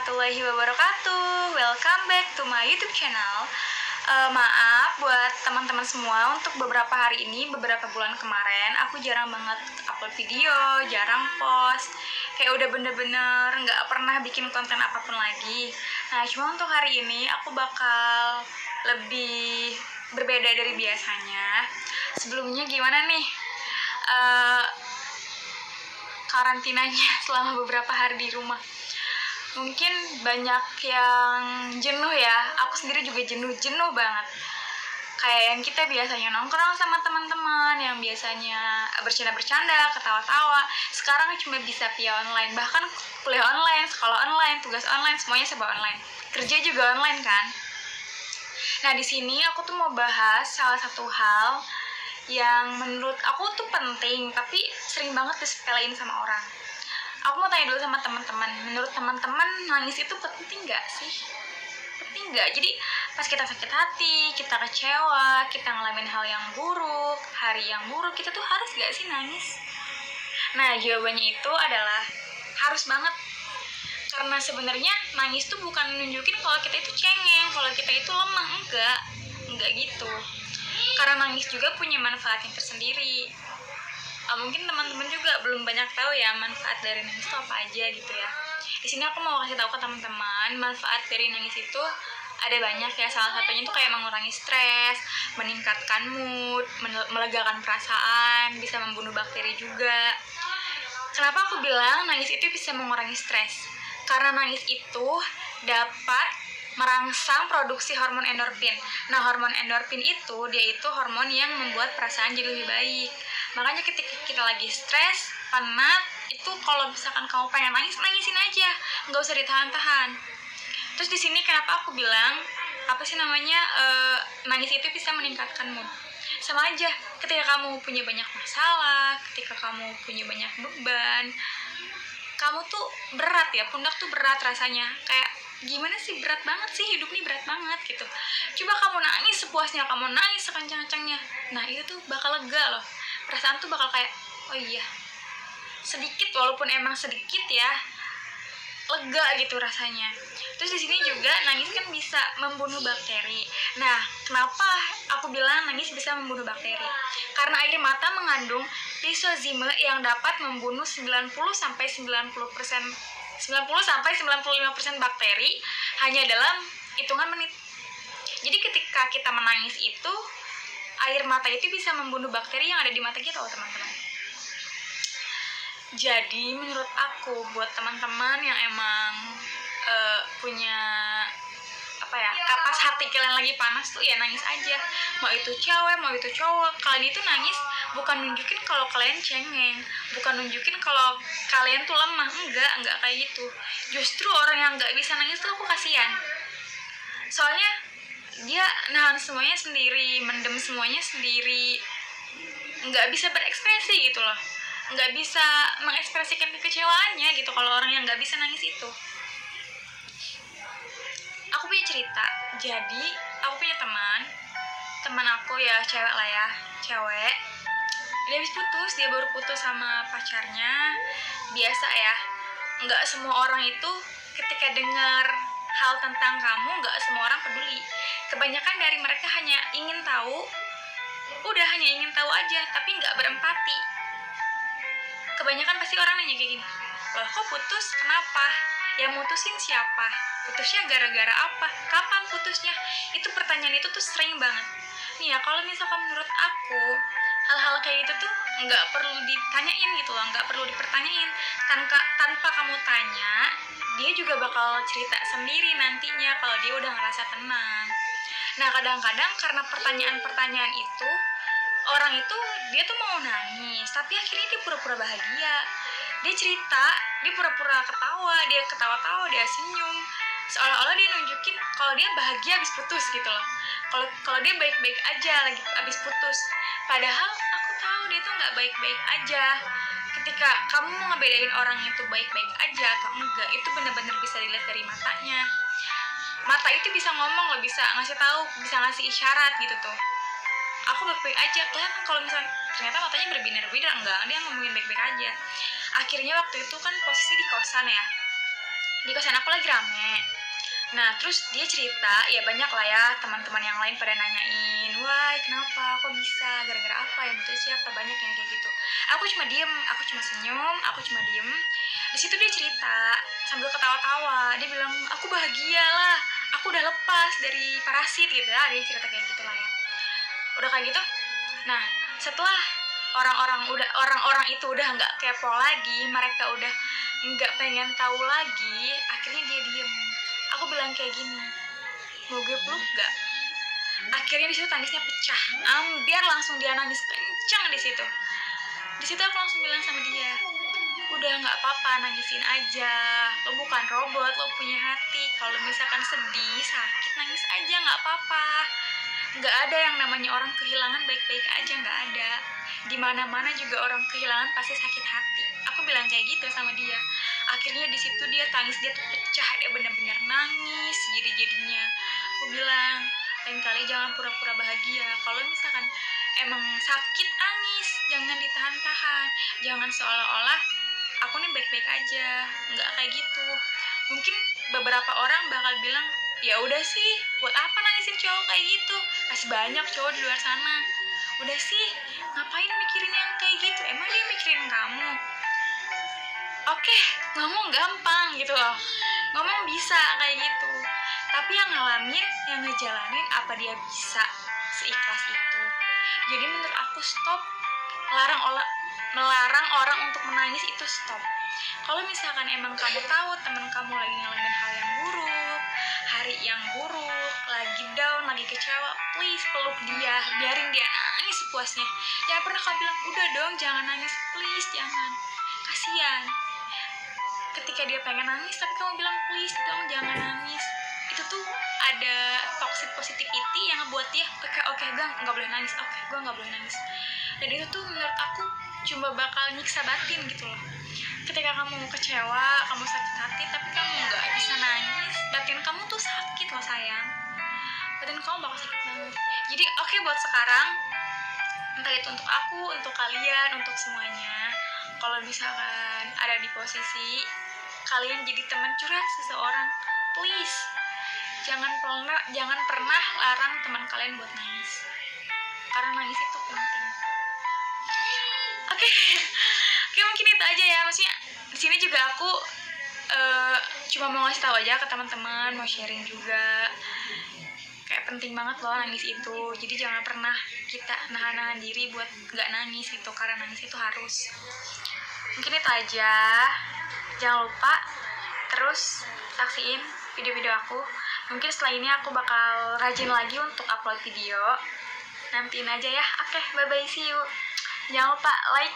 warahmatullahi wabarakatuh. Welcome back to my YouTube channel. Eh, maaf buat teman-teman semua untuk beberapa hari ini, beberapa bulan kemarin aku jarang banget upload video, jarang post. Kayak udah bener-bener nggak pernah bikin konten apa pun lagi. Nah, cuma untuk hari ini aku bakal lebih berbeda dari biasanya. Sebelumnya gimana nih? Eh, karantinanya selama beberapa hari di rumah mungkin banyak yang jenuh ya aku sendiri juga jenuh jenuh banget kayak yang kita biasanya nongkrong sama teman-teman yang biasanya bercanda-bercanda ketawa-tawa. Sekarang cuma bisa via online bahkan kuliah online sekolah online tugas online semuanya serba online. Kerja juga online kan? Nah di sini aku tuh mau bahas salah satu hal yang menurut aku tuh penting tapi sering banget disepelein sama orang. Aku mau tanya dulu sama teman-teman. Menurut teman-teman nangis itu penting nggak sih? Penting nggak? Jadi pas kita sakit hati kita kecewa kita ngalamin hal yang buruk hari yang buruk kita tuh harus gak sih nangis? Nah jawabannya itu adalah harus banget. Karena sebenarnya nangis tuh bukan nunjukin kalau kita itu cengeng kalau kita itu lemah enggak. Enggak gitu. Karena nangis juga punya manfaat yang tersendiri. Uh, mungkin teman-teman juga belum banyak tahu ya manfaat dari nangis itu apa aja gitu ya. Di sini aku mau kasih tahu ke teman-teman manfaat dari nangis itu ada banyak ya salah satunya itu kayak mengurangi stres meningkatkan mood melegakan perasaan bisa membunuh bakteri juga kenapa aku bilang nangis itu bisa mengurangi stres karena nangis itu dapat merangsang produksi hormon endorfin. Nah, hormon endorfin itu dia itu hormon yang membuat perasaan jadi lebih baik. Makanya ketika kita lagi stres, penat, itu kalau misalkan kamu pengen nangis, nangisin aja, nggak usah ditahan-tahan. Terus di sini kenapa aku bilang apa sih namanya e, nangis itu bisa meningkatkan mood. Sama aja, ketika kamu punya banyak masalah, ketika kamu punya banyak beban, kamu tuh berat ya, pundak tuh berat rasanya, kayak gimana sih berat banget sih hidup nih berat banget gitu. Coba kamu nangis sepuasnya kamu nangis sekencang-kencangnya. Nah itu tuh bakal lega loh. Perasaan tuh bakal kayak oh iya sedikit walaupun emang sedikit ya lega gitu rasanya terus di sini juga nangis kan bisa membunuh bakteri nah kenapa aku bilang nangis bisa membunuh bakteri karena air mata mengandung lisozime yang dapat membunuh 90 sampai 90 persen 90 sampai 95% bakteri hanya dalam hitungan menit. Jadi ketika kita menangis itu air mata itu bisa membunuh bakteri yang ada di mata kita, loh teman-teman. Jadi menurut aku buat teman-teman yang emang uh, punya apa ya kapas hati kalian lagi panas tuh ya nangis aja. Mau itu cewek mau itu cowok kalian itu nangis bukan nunjukin kalau kalian cengeng bukan nunjukin kalau kalian tuh lemah enggak enggak kayak gitu. Justru orang yang nggak bisa nangis tuh aku kasihan. Soalnya dia nahan semuanya sendiri mendem semuanya sendiri nggak bisa berekspresi gitu loh nggak bisa mengekspresikan kekecewaannya gitu kalau orang yang nggak bisa nangis itu. Aku punya cerita. Jadi aku punya teman. Teman aku ya cewek lah ya. Cewek. Dia habis putus dia baru putus sama pacarnya. Biasa ya. Nggak semua orang itu ketika dengar hal tentang kamu nggak semua orang peduli. Kebanyakan dari mereka hanya ingin tahu udah hanya ingin tahu aja tapi nggak berempati kebanyakan pasti orang nanya kayak gini loh kok putus? Kenapa? Yang mutusin siapa? Putusnya gara-gara apa? Kapan putusnya? Itu pertanyaan itu tuh sering banget. Nih ya kalau misalkan menurut aku hal-hal kayak gitu tuh nggak perlu ditanyain gitu loh nggak perlu dipertanyain. Tanpa tanpa kamu tanya dia juga bakal cerita sendiri nantinya kalau dia udah ngerasa tenang. Nah kadang-kadang karena pertanyaan-pertanyaan itu orang itu dia tuh mau nangis tapi akhirnya dia pura-pura bahagia. Dia cerita dia pura-pura ketawa dia ketawa-tawa dia senyum. Seolah-olah dia nunjukin kalau dia bahagia habis putus gitu loh. Kalau kalau dia baik-baik aja lagi habis putus. Padahal aku tahu dia tuh nggak baik-baik aja. Ketika kamu mau ngebedain orang itu baik-baik aja atau enggak itu benar-benar bisa dilihat dari matanya. Mata itu bisa ngomong loh bisa ngasih tahu bisa ngasih isyarat gitu tuh aku baik-baik aja. Kelihatan kalau misalnya ternyata matanya berbinar-binar enggak. Dia ngomongin baik-baik aja. Akhirnya waktu itu kan posisi di kosan ya. Di kosan aku lagi rame. Nah terus dia cerita ya banyak lah ya teman-teman yang lain pada nanyain wah kenapa? Kok bisa? Gara-gara apa? Yang betul siapa? Banyak yang kayak gitu. Aku cuma diem aku cuma senyum aku cuma diem. Di situ dia cerita sambil ketawa-tawa. Dia bilang aku bahagia lah. Aku udah lepas dari parasit gitu lah dia cerita kayak gitulah ya udah kayak gitu? Nah setelah orang-orang udah orang-orang itu udah nggak kepo lagi mereka udah nggak pengen tahu lagi akhirnya dia diem. Aku bilang kayak gini mau gue peluk gak akhirnya di situ tangisnya pecah. Ambiar langsung dia nangis kencang di situ. Di situ aku langsung bilang sama dia udah nggak apa-apa nangisin aja. Lo bukan robot lo punya hati. Kalau misalkan sedih sakit nangis aja nggak apa-apa nggak ada yang namanya orang kehilangan baik-baik aja nggak ada. Di mana mana juga orang kehilangan pasti sakit hati. Aku bilang kayak gitu sama dia. Akhirnya di situ dia tangis dia tuh pecah dia bener-bener nangis jadi jadinya aku bilang lain kali jangan pura-pura bahagia. Kalau misalkan emang sakit nangis. Jangan ditahan-tahan. Jangan seolah-olah aku nih baik-baik aja. Nggak kayak gitu. Mungkin beberapa orang bakal bilang ya udah sih buat apa nangisin cowok kayak gitu? Masih banyak cowok di luar sana. Udah sih ngapain mikirin yang kayak gitu? Emang dia mikirin kamu? Oke ngomong gampang gitu loh. Ngomong bisa kayak gitu. Tapi yang ngalamin yang ngejalanin apa dia bisa seikhlas itu? Jadi menurut aku stop. Larang olah melarang orang untuk menangis itu stop. Kalau misalkan emang kamu tahu teman kamu lagi ngalamin hal yang buruk hari yang buruk lagi down lagi kecewa please peluk dia biarin dia nangis sepuasnya jangan pernah kamu bilang udah dong jangan nangis please jangan. Kasihan. Ketika dia pengen nangis tapi kamu bilang please dong jangan nangis. Itu tuh ada toxic positivity yang ngebuat dia oke oke gue nggak boleh nangis oke gue nggak boleh nangis. Dan itu tuh menurut aku cuma bakal nyiksa batin gitu loh. Ketika kamu kecewa kamu sakit hati tapi kamu nggak bisa nangis batin kamu tuh sakit loh sayang. Batin kamu bakal sakit banget. Jadi oke buat sekarang entah itu untuk aku untuk kalian untuk semuanya kalau misalkan ada di posisi kalian jadi teman curhat seseorang please jangan pernah jangan pernah larang teman kalian buat nangis. Karena nangis itu penting oke oke mungkin itu aja ya. Maksudnya di sini juga aku eh, cuma mau ngasih tahu aja ke teman-teman mau sharing juga. Kayak penting banget loh nangis itu. Jadi jangan pernah kita nahan-nahan diri buat nggak nangis gitu karena nangis itu harus. Mungkin itu aja. Jangan lupa terus saksiin video-video aku. Mungkin setelah ini aku bakal rajin lagi untuk upload video. Nantiin aja ya. Oke bye bye see you jangan lupa like